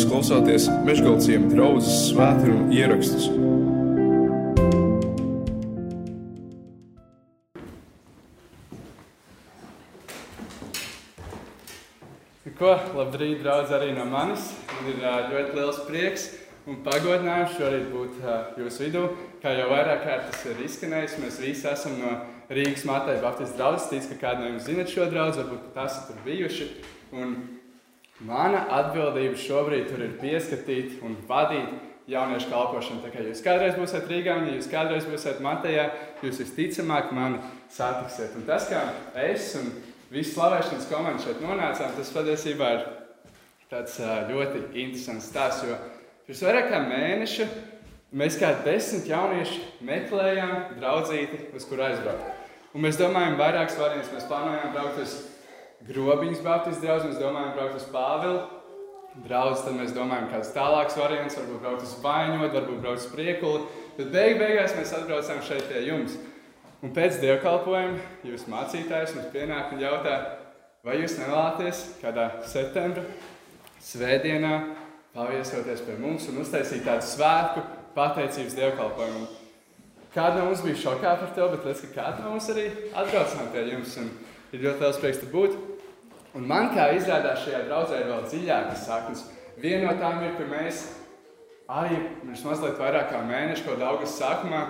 Jūs klausāties Meškāļu draugas svētkrājuma ierakstus. Ko, labrīt, draugi, arī no manis. Man ir ļoti liels prieks un pagodinājums šorīt būt jūsu vidū. Kā jau vairāk kārt tas ir izskanējis, mēs visi esam no Rīgas Mateja Baptistu draugas. Ticu, ka kādi no jums zinat šo draugu, varbūt esat tur bijuši. Un mana atbildība šobrīd tur ir pieskatīt un vadīt jauniešu kalpošanu. Tā kā jūs kādreiz būsiet Rīgā, un ja jūs kādreiz būsiet Matejā, jūs visticamāk mani satiksiet. Un tas, kā es un visi slavēšanas komanda šeit nonācām, tas patiesībā ir tāds ļoti interesants stāsts. Jo pirms vairāk kā mēneša mēs kā desmit jaunieši meklējām draudzīti, uz kur aizbraukt. Un mēs domājam, vairākas variantus. Mēs plānojām braukt uz Grobiņas Baptistu draugu, mēs domājam, braukt uz Pāvilu draugu. Tad mēs domājam, kāds tālāks variants, varbūt braukt uz Vaņot, varbūt braukt uz Priekuli. Tad beig beigās mēs atbraucām šeit pie jums. Un pēc dievkalpojuma jūs mācītājs mums pienāk un jautā, vai jūs nevēlaties kādā septembra svētdienā paviesoties pie mums un uztaisīt tādu svētku pateicības dievkalpojumu. Kāda no mums bija šokā par to, bet redz, ka kāda no mums arī atbraucām pie jums un ir ļoti liels prieks tur būt. Un man kā izrādās šajā draudzē ir vēl dziļākas saknes. Viena no tām ir, ka mēs arī pirms mazliet vairāk kā mēnešu, kaut augusta sākumā,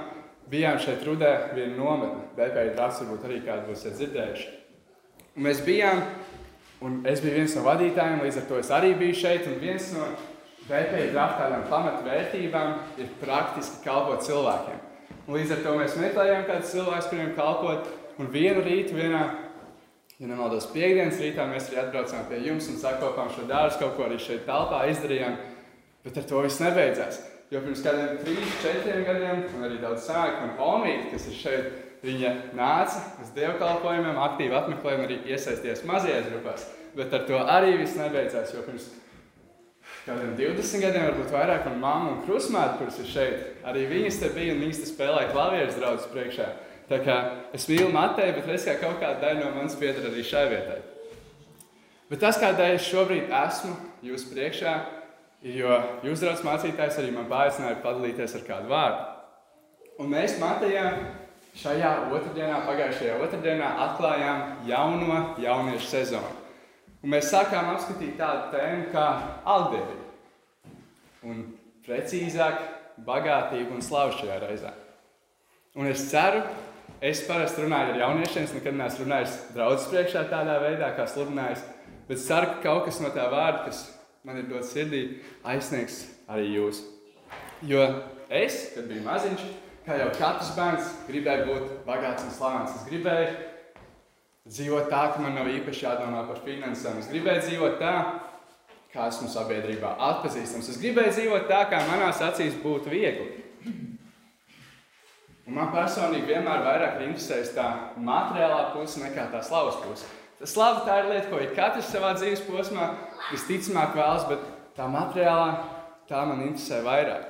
bijām šeit rudē viena nometne. DPI draugs varbūt arī kādu būsiet dzirdējuši. Un mēs bijām, un es biju viens no vadītājiem, līdz ar to es arī biju šeit, un viens no DPI draugs tādām pamatvērtībām ir praktiski kalpot cilvēkiem. Un līdz ar to mēs meklējām kādus cilvēkus, kuriem kalpot, un vienu rītu, vienā Ja nemaldos, piekdienas rītā mēs arī atbraucām pie jums un sakopām šo dārstu, kaut ko arī šeit telpā izdarījām. Bet ar to viss nebeidzās. Jo pirms kādiem trīs, četriem gadiem, un arī daudz senāk, man Omīte, kas ir šeit, viņa nāca uz dievkalpojumiem, aktīvi apmeklēja un arī iesaistījās mazajās grupās. Bet ar to arī viss nebeidzās. Jo pirms kādiem 20 gadiem, varbūt vairāk, un mamma un krusmāte, kuras ir šeit, arī viņas te bija un viņas te spēlēja klavierus draugus priekšā. Tā kā es mīlu Mateju, bet es kā kaut kāda daļa no manis pieder arī šai vietai. Bet tas, kādēļ es šobrīd esmu jūsu priekšā, ir, jo jūs, draugs mācītājs, arī man paaicināja padalīties ar kādu vārdu. Un mēs Matejā šajā otrdienā, pagājušajā otrdienā atklājām jauno jauniešu sezonu. Un mēs sākām apskatīt tādu tēmu kā algdevība. Un precīzāk, bagātība un slavu šajā reizē. Un es ceru, Es parasti runāju ar jauniešiem, es nekad neesmu runājis draudzes priekšā tādā veidā, kā sludinājis. Bet ceru, ka kaut kas no tā vārda, kas man ir dots sirdī, aizsniegs arī jūs. Jo es, kad biju maziņš, kā jau katrs bērns, gribēju būt bagāts un slavens. Es gribēju dzīvot tā, ka man nav īpaši jādomā par finansēm. Es gribēju dzīvot tā, kā esmu sabiedrībā atpazīstams. Es gribēju dzīvot tā, kā manās acīs būtu viegli. Un man personīgi vienmēr vairāk interesēs tā materiālā puse nekā tā slavas puse. Tā slava tā ir lieta, ko ik katrs savā dzīves posmā visticamāk vēlas, bet tā materiālā tā man interesē vairāk.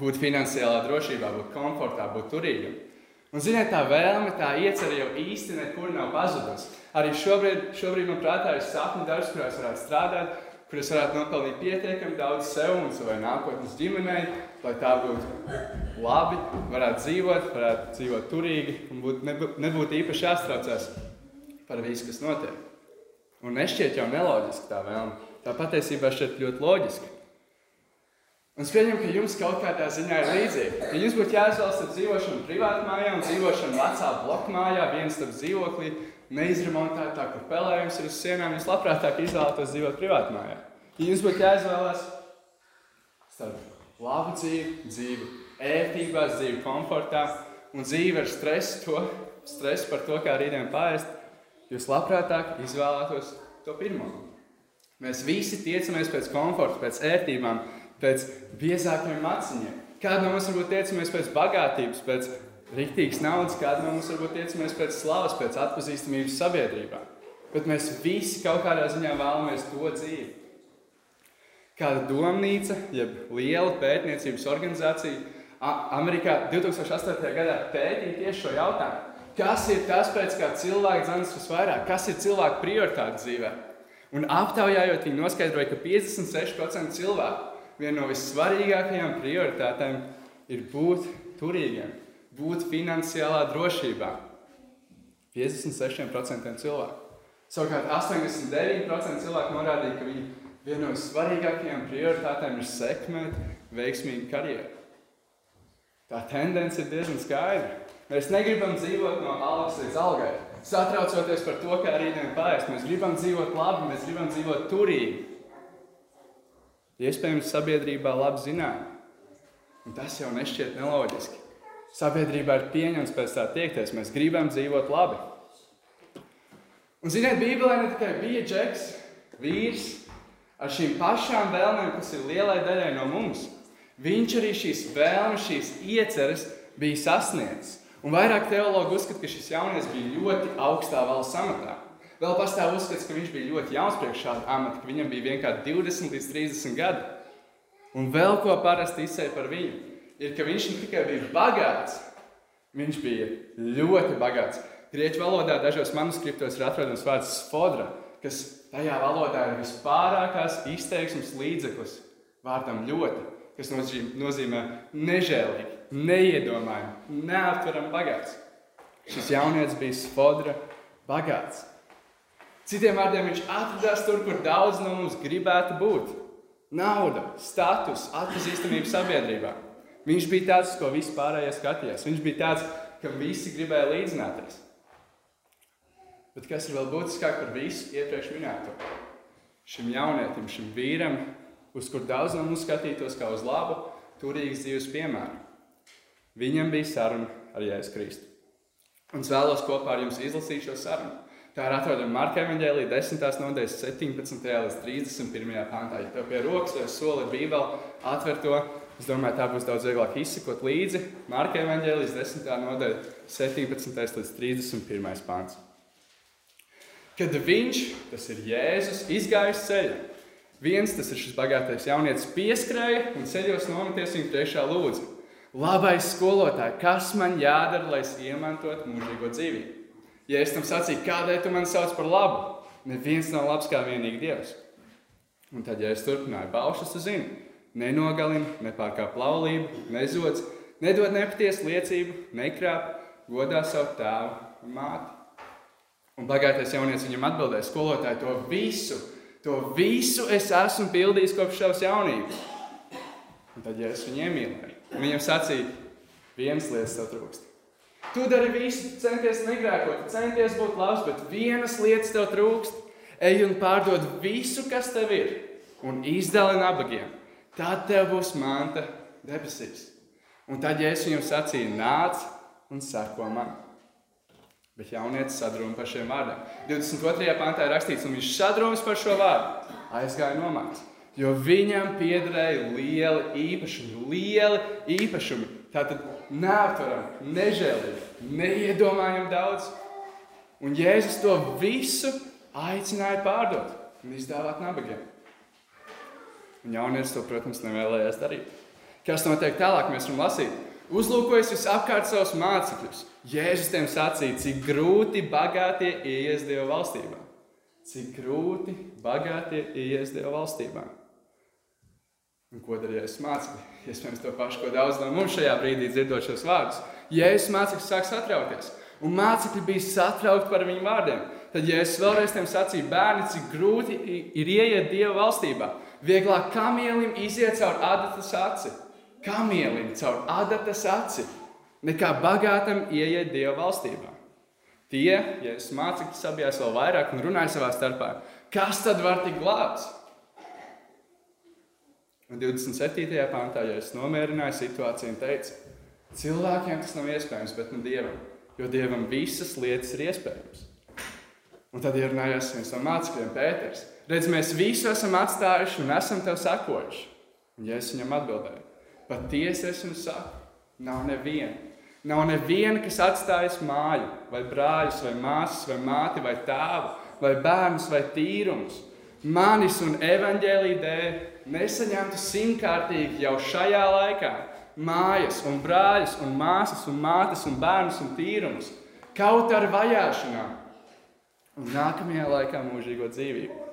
Būt finansiālā drošībā, būt komfortā, būt turīgam. Un, ziniet, tā vēlme, tā iecerē jau īsti nekur nav pazudusi. Arī šobrīd, šobrīd man prātā ir sapņu darbs, kurā es varētu strādāt, kur es varētu nopelnīt pietiekami daudz sev un savai nākotnes ģimenei, lai tā būtu labi, varētu dzīvot, varētu dzīvot turīgi un būt, nebūt, nebūtu īpaši jāstraucās par visu, kas notiek. Un nešķiet jau neloģiski tā vēlme. Tā patiesībā šķiet ļoti loģiski. Un es pieņemu, ka jums kaut kādā ziņā ir līdzīga. Ja jums būtu jāizvēlas starp dzīvošanu privātmājā un dzīvošanu vecā blokmājā, viens starp dzīvoklī, neizremontētā, kur pelējums ir uz sienām, jūs labprātāk izvēlētos dzīvot privātmājā. Ja jums būtu jāizvēlās starp labu dzīvi, dzīvi ērtībās, dzīvi komfortā un dzīvi ar stresu, to, stresu par to, kā rītdien pāriest, jūs labprātāk izvēlētos to pirmo. Mēs visi tiecamies pēc komforta, pēc ērtībām, pēc biezākiem maciņiem. Kāda no mums varbūt tiecamies pēc bagātības, pēc rīktīgas naudas, kāda no mums varbūt tiecamies pēc slavas, pēc atpazīstamības sabiedrībā. Bet mēs visi kaut kādā ziņā vēlamies to dzīvi. Kāda domnīca, jeb liela pētniecības organizācija Amerikā 2008. gadā pētīja tieši šo jautājumu. Kas ir tas, pēc kā cilvēks dzirdas visvairāk? Kas ir cilvēka prioritāte dzīvē? Un aptaujājot, viņi noskaidroja, ka 56% cilvēku viena no vissvarīgākajām prioritātēm ir būt turīgiem, būt finansiālā drošībā. 56% cilvēku. Savukārt 89% cilvēku norādīja, ka viņi viena no svarīgākajām prioritātēm ir sekmēt veiksmīgu karjeru. Tā tendence ir diezgan skaidra. Mēs negribam dzīvot no algas līdz algai, satraucoties par to, kā rītdien pāriest. Mēs gribam dzīvot labi, mēs gribam dzīvot turīgi. Iespējams, sabiedrībā labi zinām, un tas jau nešķiet neloģiski. Sabiedrībā ir pieņemts pēc tā tiekties, mēs gribam dzīvot labi. Un, ziniet, Bībelē ne tikai bija džeks, vīrs ar šīm pašām vēlmēm, kas ir lielai daļai no mums. Viņš arī šīs vēlmes, šīs ieceres bija sasniedzis. Un vairāk teologi uzskata, ka šis jaunietis bija ļoti augstā valsts amatā. Vēl pastāv uzskats, ka viņš bija ļoti jauns priekš šāda amata, ka viņam bija vienkārši 20 līdz 30 gadi. Un vēl ko parasti izsēja par viņu, ir, ka viņš ne tikai bija bagāts, viņš bija ļoti bagāts. Grieķu valodā dažos manuskriptos ir atrodams vārds sfodra, kas tajā valodā ir vispārākās izteiksmes līdzeklis vārdam ļoti, kas nozīmē nežēlīgi, neiedomājami, neaptverami bagāts. Šis jaunietis bija sfodra bagāts. Citiem vārdiem viņš atradās tur, kur daudz no mums gribētu būt. Nauda, status, atpazīstamība sabiedrībā. Viņš bija tāds, ko visi pārējie skatījās. Viņš bija tāds, kam visi gribēja līdzināties. Bet kas ir vēl būtiskāk par visu iepriekš minēto? Šim jaunietim, šim vīram, uz kur daudz no mums skatītos kā uz labu, turīgas dzīves piemēru. Viņam bija saruna ar Jēzu Kristu. Un es vēlos kopā ar jums izlasīt šo sarunu. Tā ir atrodama Marka Evanģēlī 10. nodaļas 17. līdz 31. pāntā. Ja tev pie rokas vai soli ir bībeli, atver to. Es domāju, tā būs daudz vieglāk izsekot līdzi. Marka Evanģēlīs 10. nodaļa 17. līdz 31. pāns. Kad viņš, tas ir Jēzus, izgāja uz ceļa, viens, tas ir šis bagātais jaunietis, pieskrēja un ceļos nometies viņa priekšā lūdzu. Labais skolotāj, kas man jādara, lai es iemantotu mūžīgo dzīvību? Ja es tam sacīju, kādēļ tu mani sauc par labu, neviens nav labs kā vienīgi Dievs. Un tad, ja es turpināju, baušas, tu zini, nenogalina, nepārkāp laulību, nezodz, nedod nepatiesu liecību, nekrāp, godā savu tēvu un māti. Un bagātais jaunietis viņam atbildēja, skolotāji, to visu, to visu es esmu pildījis kopš savas jaunības. Un tad, ja es viņu iemīlēju, viņam sacīja, viens lietas tev trūkst. Tu dari visu, centies negrēkot, centies būt labs, bet vienas lietas tev trūkst. Ej un pārdod visu, kas tev ir, un izdali nabagiem. Tad tev būs manta debesīs. Un tad, es viņam sacīju, nāc un seko man. Bet jaunietis sadrūma par šiem vārdiem. 22. pantā ir rakstīts, un viņš sadrūmas par šo vārdu. Aizgāja nomākt. Jo viņam piederēja lieli īpašumi, lieli īpašumi. Tātad neaptverami, nežēlīgi, neiedomājami daudz. Un Jēzus to visu aicināja pārdot un izdāvāt nabagiem. Un jaunietis to, protams, nevēlējās darīt. Kas notiek tālāk, mēs varam lasīt. Uzlūkojas visapkārt savus mācekļus. Jēzus tiem sacīja, cik grūti bagātie ieies Dieva valstībā. Cik grūti bagātie ieies Dieva valstībā. Un ko darīja Jēzus mācekļi? Iespējams, to pašu, ko daudz no mums šajā brīdī dzirdot šos vārdus. Jēzus mācekļi sāk satraukties, un mācekļi bija satraukti par viņu vārdiem. Tad Jēzus vēlreiz tiem sacīja, bērni, cik grūti ir ieiet Dieva valstībā. Vieglāk kamielim iziet caur adatas aci, kamielim caur adatas aci, nekā bagātam ieiet Dieva valstībā. Tie, ja es mācekļi sabijās vēl vairāk un runāju savā starpā, kas tad var tikt glābts? Un 27. pāntā, ja es nomierināju situāciju un teicu, cilvēkiem tas nav iespējams, bet ne dievam, jo dievam visas lietas ir iespējamas. Un tad ierunājās viens no mācekļiem, Pēters. Redz, mēs visu esam atstājuši un esam tev sekojuši. Un ja es viņam atbildēju, patiesi es jums saku, nav neviena. Nav neviena, kas atstājas māju, vai brāļus, vai māsas, vai māti, vai tēvu, vai bērnus, vai tīrumus. Manis un evaņģēlī dēļ nesaņemtu simtkārtīgi jau šajā laikā mājas, un brāļus, un māsas, un mātes, un bērnus un tīrumus, kaut ar vajāšanām, un nākamajā laikā mūžīgo dzīvību.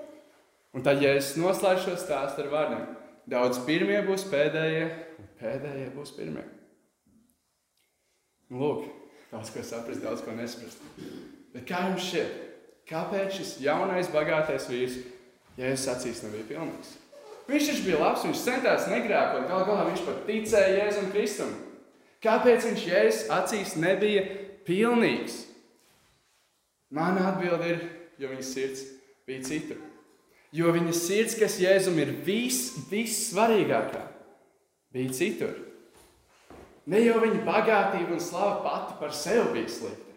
Un tad, ja es noslēdzu šo stāstu ar vārdiem, daudz pirmie būs pēdējie, un pēdējie būs pirmie. Nu, lūk, daudz ko saprast, daudz ko nesprast. Bet kā jums šķiet, kāpēc šis jaunais, bagātais vīrs, ja es acīs nebija pilnīgs? Viņš taču bija labs, viņš centās negrēkot, gal galā viņš pat ticēja Jēzum Kristum. Kāpēc viņš Jēzus acīs nebija pilnīgs? Mana atbilde ir, jo viņa sirds bija citur. Jo viņa sirds, kas Jēzum ir vis, vissvarīgākā, bija citur. Ne jau viņa bagātība un slava pati par sevi bija slikta,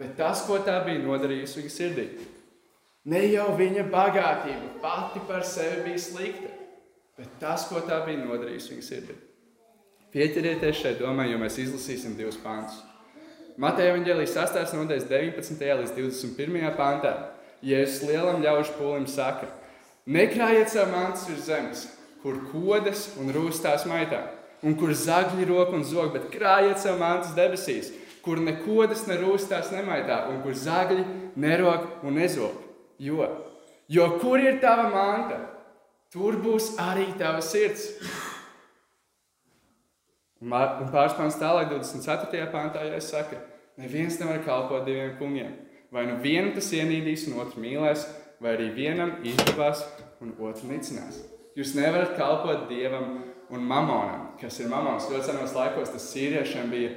bet tas, ko tā bija nodarījusi viņa sirdī. Ne jau viņa bagātība pati par sevi bija slikta, bet tas, ko tā bija nodarījusi viņa sirdī. Pieķerieties šai domai, jo mēs izlasīsim divus pāntus. Mateja Vangelijas 8. nodaļas 19. līdz 21. pāntā. Jēzus lielam ļaužu pūlim saka: Nekrājiet savu mantus virs zemes, kur kodas un rūstās maitā, un kur zagļi rok un zog, bet krājiet savu mantus debesīs, kur ne kodas, ne rūstās nemaitā, un kur zagļi nerok un nezog. Jo, jo kur ir tava manta, tur būs arī tava sirds. Un pāris pāns tālāk, 24. pāntā, ja es saku, neviens nevar kalpot diviem kungiem. Vai nu vienu tas ienīdīs un otru mīlēs, vai arī vienam izdevās un otru nicinās. Jūs nevarat kalpot dievam un mamonam, kas ir mamons. Ļoti senos laikos tas sīriešiem bija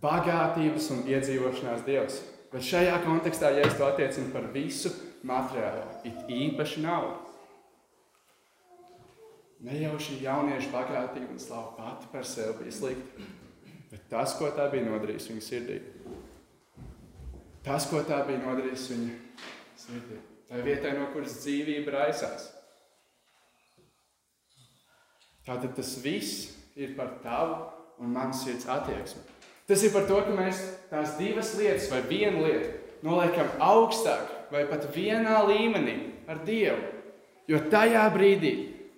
bagātības un iedzīvošanās dievs. Bet šajā kontekstā, ja es to attiecinu par visu materiālu, it īpaši naudu, Ne jau šī jaunieša bagātība un slava pati par sevi bija slikta, bet tas, ko tā bija nodarījis viņa sirdī. Tas, ko tā bija nodarījis viņa sirdī. Tā vietai, no kuras dzīvība raisās. Tātad tas viss ir par tavu un manu sirds attieksmi. Tas ir par to, ka mēs tās divas lietas vai vienu lietu noliekam augstāk vai pat vienā līmenī ar Dievu. Jo tajā brīdī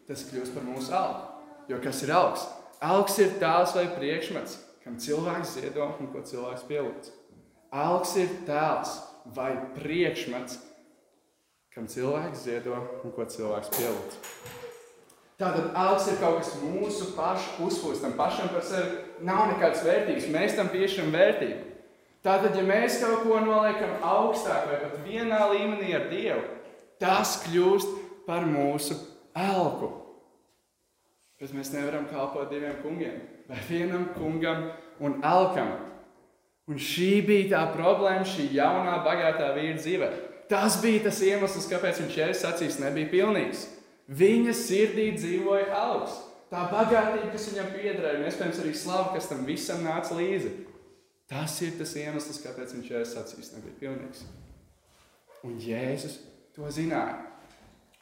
tas kļūst par mūsu algu. Jo kas ir augs? Augs ir tēls vai priekšmets, kam cilvēks ziedo un ko cilvēks pielūdz. Algs ir tēls vai priekšmets, kam cilvēks ziedo un ko cilvēks pielūdz. Tātad algs ir kaut kas mūsu pašu uzpūstam, pašam par sevi nav nekāds vērtīgs. Mēs tam piešķiram vērtību. Tātad, ja mēs kaut ko noliekam augstāk vai pat vienā līmenī ar Dievu, tas kļūst par mūsu elku. Bet mēs nevaram kalpot diviem kungiem, vai vienam kungam un elkam. Un šī bija tā problēma šī jaunā, bagātā vīra dzīvē. Tas bija tas iemesls, kāpēc viņš Jēzus acīs nebija pilnīgs. Viņa sirdī dzīvoja augs. Tā bagātība, kas viņam piederēja, un iespējams arī slava, kas tam visam nāca līdzi. Tas ir tas iemesls, kāpēc viņš Jēzus acīs nebija pilnīgs. Un Jēzus to zināja.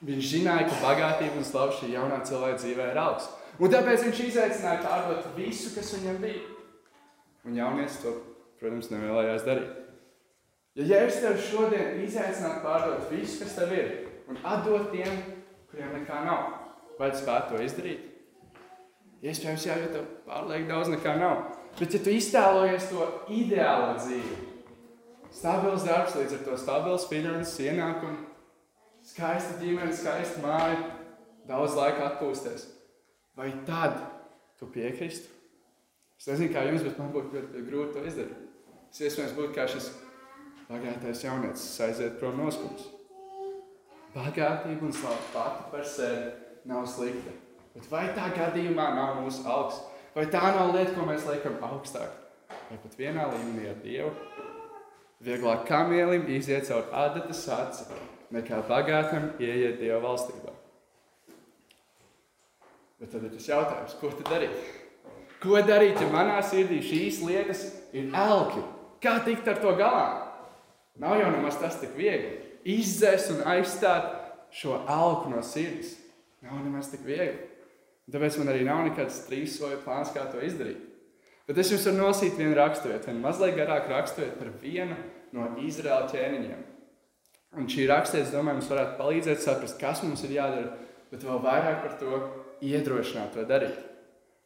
Viņš zināja, ka bagātība un slava šī jaunā cilvēka dzīvē ir augsts. Un tāpēc viņš izaicināja pārdot visu, kas viņam bija. Un jaunietis to, protams, nevēlējās darīt. Ja Jēzus tev šodien izaicinātu pārdot visu, kas tev ir, un atdot tiem, kuriem nekā nav, vai tu spētu to izdarīt? Iespējams, jā, jo tev pārlieku daudz nekā nav. Bet, ja tu iztēlojies to ideālo dzīvi, stabils darbs, līdz ar to stabils finanses ienākumu, skaista ģimene, skaista māja, daudz laika atpūsties. Vai tad tu piekristu? Es nezinu, kā jums, bet man būtu ļoti grūti to izdarīt. Es iespējams būtu kā šis bagātais jaunietis, aiziet prom no skums. Bagātība un slava pati par sevi nav slikta. Bet vai tā gadījumā nav mūsu augsts? Vai tā nav lieta, ko mēs liekam augstāk? Vai pat vienā līmenī ar Dievu? Vieglāk kamielim iziet caur adatas aci, nekā bagātam ieiet Dieva valstībā. Bet tad ir tas jautājums, ko tad darīt? Ko darīt, ja manā sirdī šīs lietas ir elki? Kā tikt ar to galā? Nav jau nemaz tas tik viegli. Izdzēst un aizstāt šo elku no sirds. Nav nemaz tik viegli. Tāpēc man arī nav nekāds trīs soļu plāns, kā to izdarīt. Bet es jums varu nosīt vienu raksturvietu, vienu mazliet garāku raksturvietu par vienu no Izraēla ķēniņiem. Un šī rakstīte, es domāju, mums varētu palīdzēt saprast, kas mums ir jādara, bet vēl vairāk par to iedrošināt to darīt.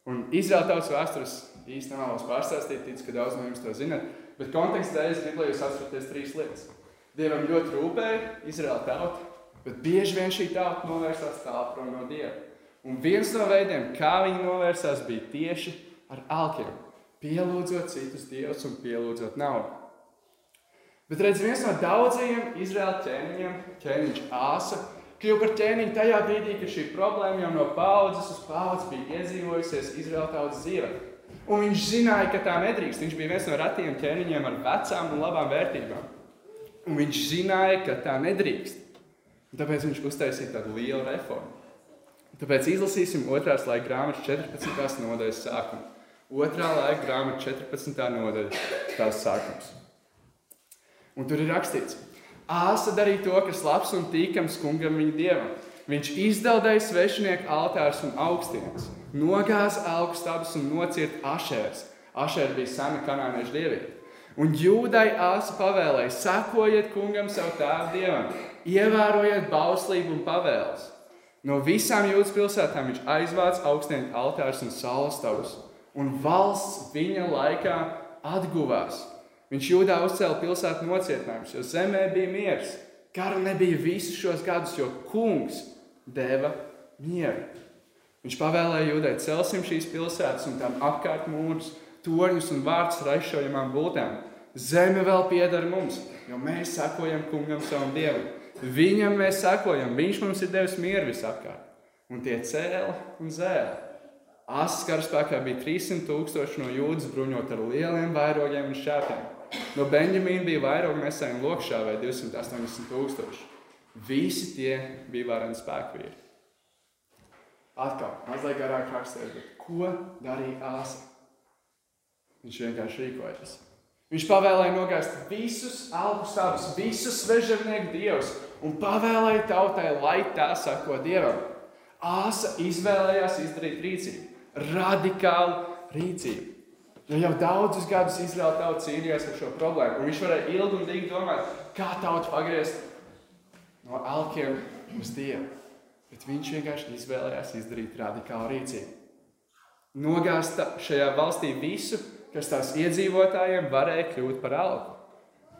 Un Izraēla tautas vēstures īstenībā nevēlos pārstāstīt, ticu, ka daudz no jums to zinat, bet kontekstā es gribu, lai jūs atceraties trīs lietas. Dievam ļoti rūpēja Izraēla tauta, Bet bieži vien šī tauta novērsās tālu prom no Dieva. Un viens no veidiem, kā viņi novērsās, bija tieši ar alkiem. Pielūdzot citus dievus un pielūdzot naudu. Bet redz, viens no daudzajiem Izraēla ķēniņiem, ķēniņš Āsa, kļuva par ķēniņu tajā brīdī, kad šī problēma jau no paudzes uz paudzi bija iedzīvojusies Izraēla tautas dzīvē. Un viņš zināja, ka tā nedrīkst. Viņš bija viens no retiem ķēniņiem ar vecām un labām vērtībām. Un viņš zināja, ka tā nedrīkst. Un tāpēc viņš uztaisīja tādu lielu reformu. Tāpēc izlasīsim otrās laika grāmatas 14. nodaļas sākumu. Otrā laika grāmata 14. nodaļa tās sākums. Un tur ir rakstīts, Āsa darīja to, kas labs un tīkams kungam viņa dievam. Viņš izdeldēja svešinieku altārus un augstienes, nogāza augu stabus un nocirta ašēras. Ašēra bija sena kanāniešu dieviete. Un jūdai āsa pavēlēja, sekojiet kungam savu tēvu dievam, ievērojiet bauslību un pavēles. No visām jūtas pilsētām viņš aizvāca augstieņu altārus un saules stabus, un valsts viņa laikā atguvās. Viņš jūdā uzcēla pilsētu nocietinājumus, jo zemē bija miers. Kara nebija visus šos gadus, jo kungs deva mieru. Viņš pavēlēja jūdai celsim šīs pilsētas un tām apkārt mūrus, torņus un vārdus raišojamām būtēm. Zeme vēl pieder mums, jo mēs sekojam kungam savam dievam. Viņam mēs sekojam, viņš mums ir devis mieru visapkārt. Un tie cēla un zēla. Asas karaspēkā bija 300 tūkstoši no jūdas bruņot ar lieliem vairogiem un šķēpiem. No Benjamīna bija vairāk nesēju un lokšāvēja 280 tūkstoši. Visi tie bija vareni spēkvīri. Atkal, mazliet garāk rakstīt, bet ko darīja Āsa? Viņš vienkārši rīkojas. Viņš pavēlēja nogāzt visus algu stāvus, visus svežernieku dievus un pavēlēja tautai, lai tā sako dievam. Āsa izvēlējās izdarīt rīcību, radikālu rīcību. Jo jau daudzus gadus Izraēla tauta cīnījās ar šo problēmu. Un viņš varēja ilgi un dīgi domāt, kā tautu pagriezt no alkiem uz Dievu. Bet viņš vienkārši izvēlējās izdarīt radikālu rīcību. Nogāzt šajā valstī visu, kas tās iedzīvotājiem varēja kļūt par alku.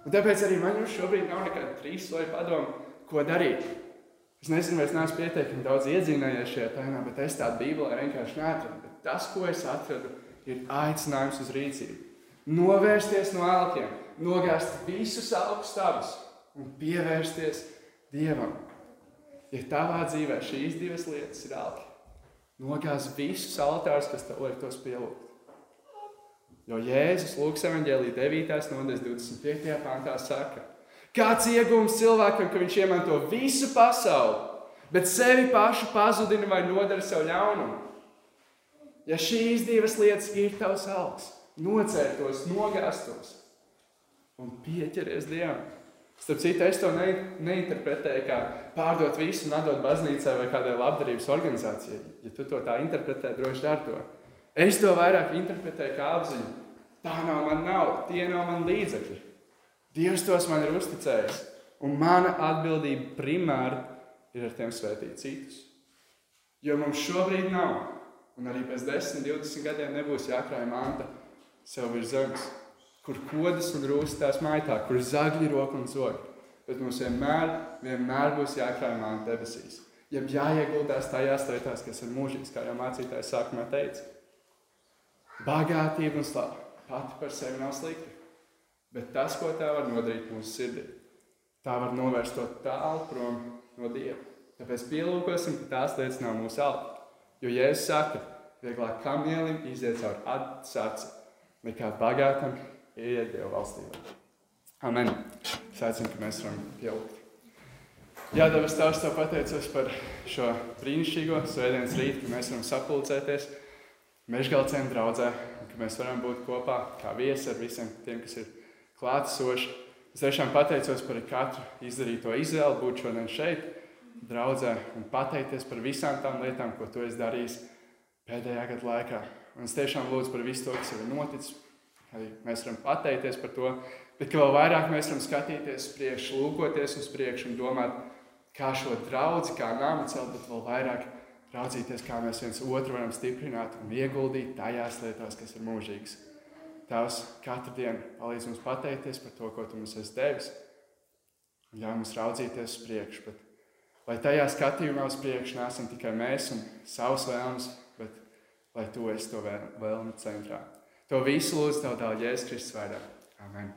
Un tāpēc arī man šobrīd nav nekāda trīsloja padoma, ko darīt. Es nezinu, vai es neesmu pietiekami daudz iedzīvojies šajā tēmā, bet es tādu bībelē vienkārši neatradu. Bet tas, ko es atradu, ir aicinājums uz rīcību. Novērsties no elkiem, nogāzt visus augu stāvus un pievērsties Dievam. Ja tavā dzīvē šīs divas lietas ir elki, nogāzt visus altārus, kas tev liek tos pielūgt. Jo Jēzus Lūks evanģēlī 9. nodaļas 25. pāntā saka, kāds iegūms cilvēkam, ka viņš iemanto visu pasauli, bet sevi pašu pazudina vai nodara sev ļaunumu. Ja šīs divas lietas ir tavs augs, nocērtos, nogāstos un pieķeries Dievam. Starp citu, es to ne, neinterpretēju kā pārdot visu un atdot baznīcai vai kādai labdarības organizācijai. Ja tu to tā interpretē, droši dari to. Es to vairāk interpretēju kā apziņu. Tā nav mana nauda, tie nav mani līdzekļi. Dievs tos man ir uzticējis. Un mana atbildība primāri ir ar tiem svētīt citus. Jo mums šobrīd nav Un arī pēc 10, 20 gadiem nebūs jākrāj manta sev virs zemes, kur kodas un rūstās maitā, kur zagļi roka un zog. Bet mums vienmēr, vienmēr būs jākrāj manta debesīs. Jeb jāieguldās tajās lietās, kas ir mūžīgas, kā jau mācītājs sākumā teica. Bagātība un slava pati par sevi nav slikta. Bet tas, ko tā var nodarīt mūsu sirdī, tā var novērst to tālu prom no Dieva. Tāpēc pielūkosim, ka tās lietas nav mūsu alga. Jo Jēzus saka, vieglāk kamielim iziet cauri atsaci, nekā bagātam ieiet Dieva valstībā. Amen. Aicinu, ka mēs varam pielikt. Jā, Dievs, Tavs, Tev pateicos par šo brīnišķīgo svētdienas rītu, ka mēs varam sapulcēties Mežgalcēm draudzē, un ka mēs varam būt kopā kā viesi ar visiem tiem, kas ir klātesoši. Es tiešām pateicos par katru izdarīto izvēli būt šodien šeit, draudzē un pateikties par visām tām lietām, ko tu esi darījis pēdējā gada laikā. Un es tiešām lūdzu par visu to, kas ir noticis. Arī mēs varam pateikties par to, bet vēl vairāk mēs varam skatīties uz priekšu, lūkoties uz priekšu un domāt, kā šo draugu, kā nāmu celt, bet vēl vairāk raudzīties, kā mēs viens otru varam stiprināt un ieguldīt tajās lietās, kas ir mūžīgas. Tavs katru dienu palīdz mums pateikties par to, ko tu mums esi devis, un ļauj mums raudzīties uz priekšu. Lai tajā skatījumā uz priekšu nesam tikai mēs un savs vēlmes, bet lai tu esi to vēlmi centrā. To visu lūdzu tev dēļ Jēzus Kristus vārdā. Amen.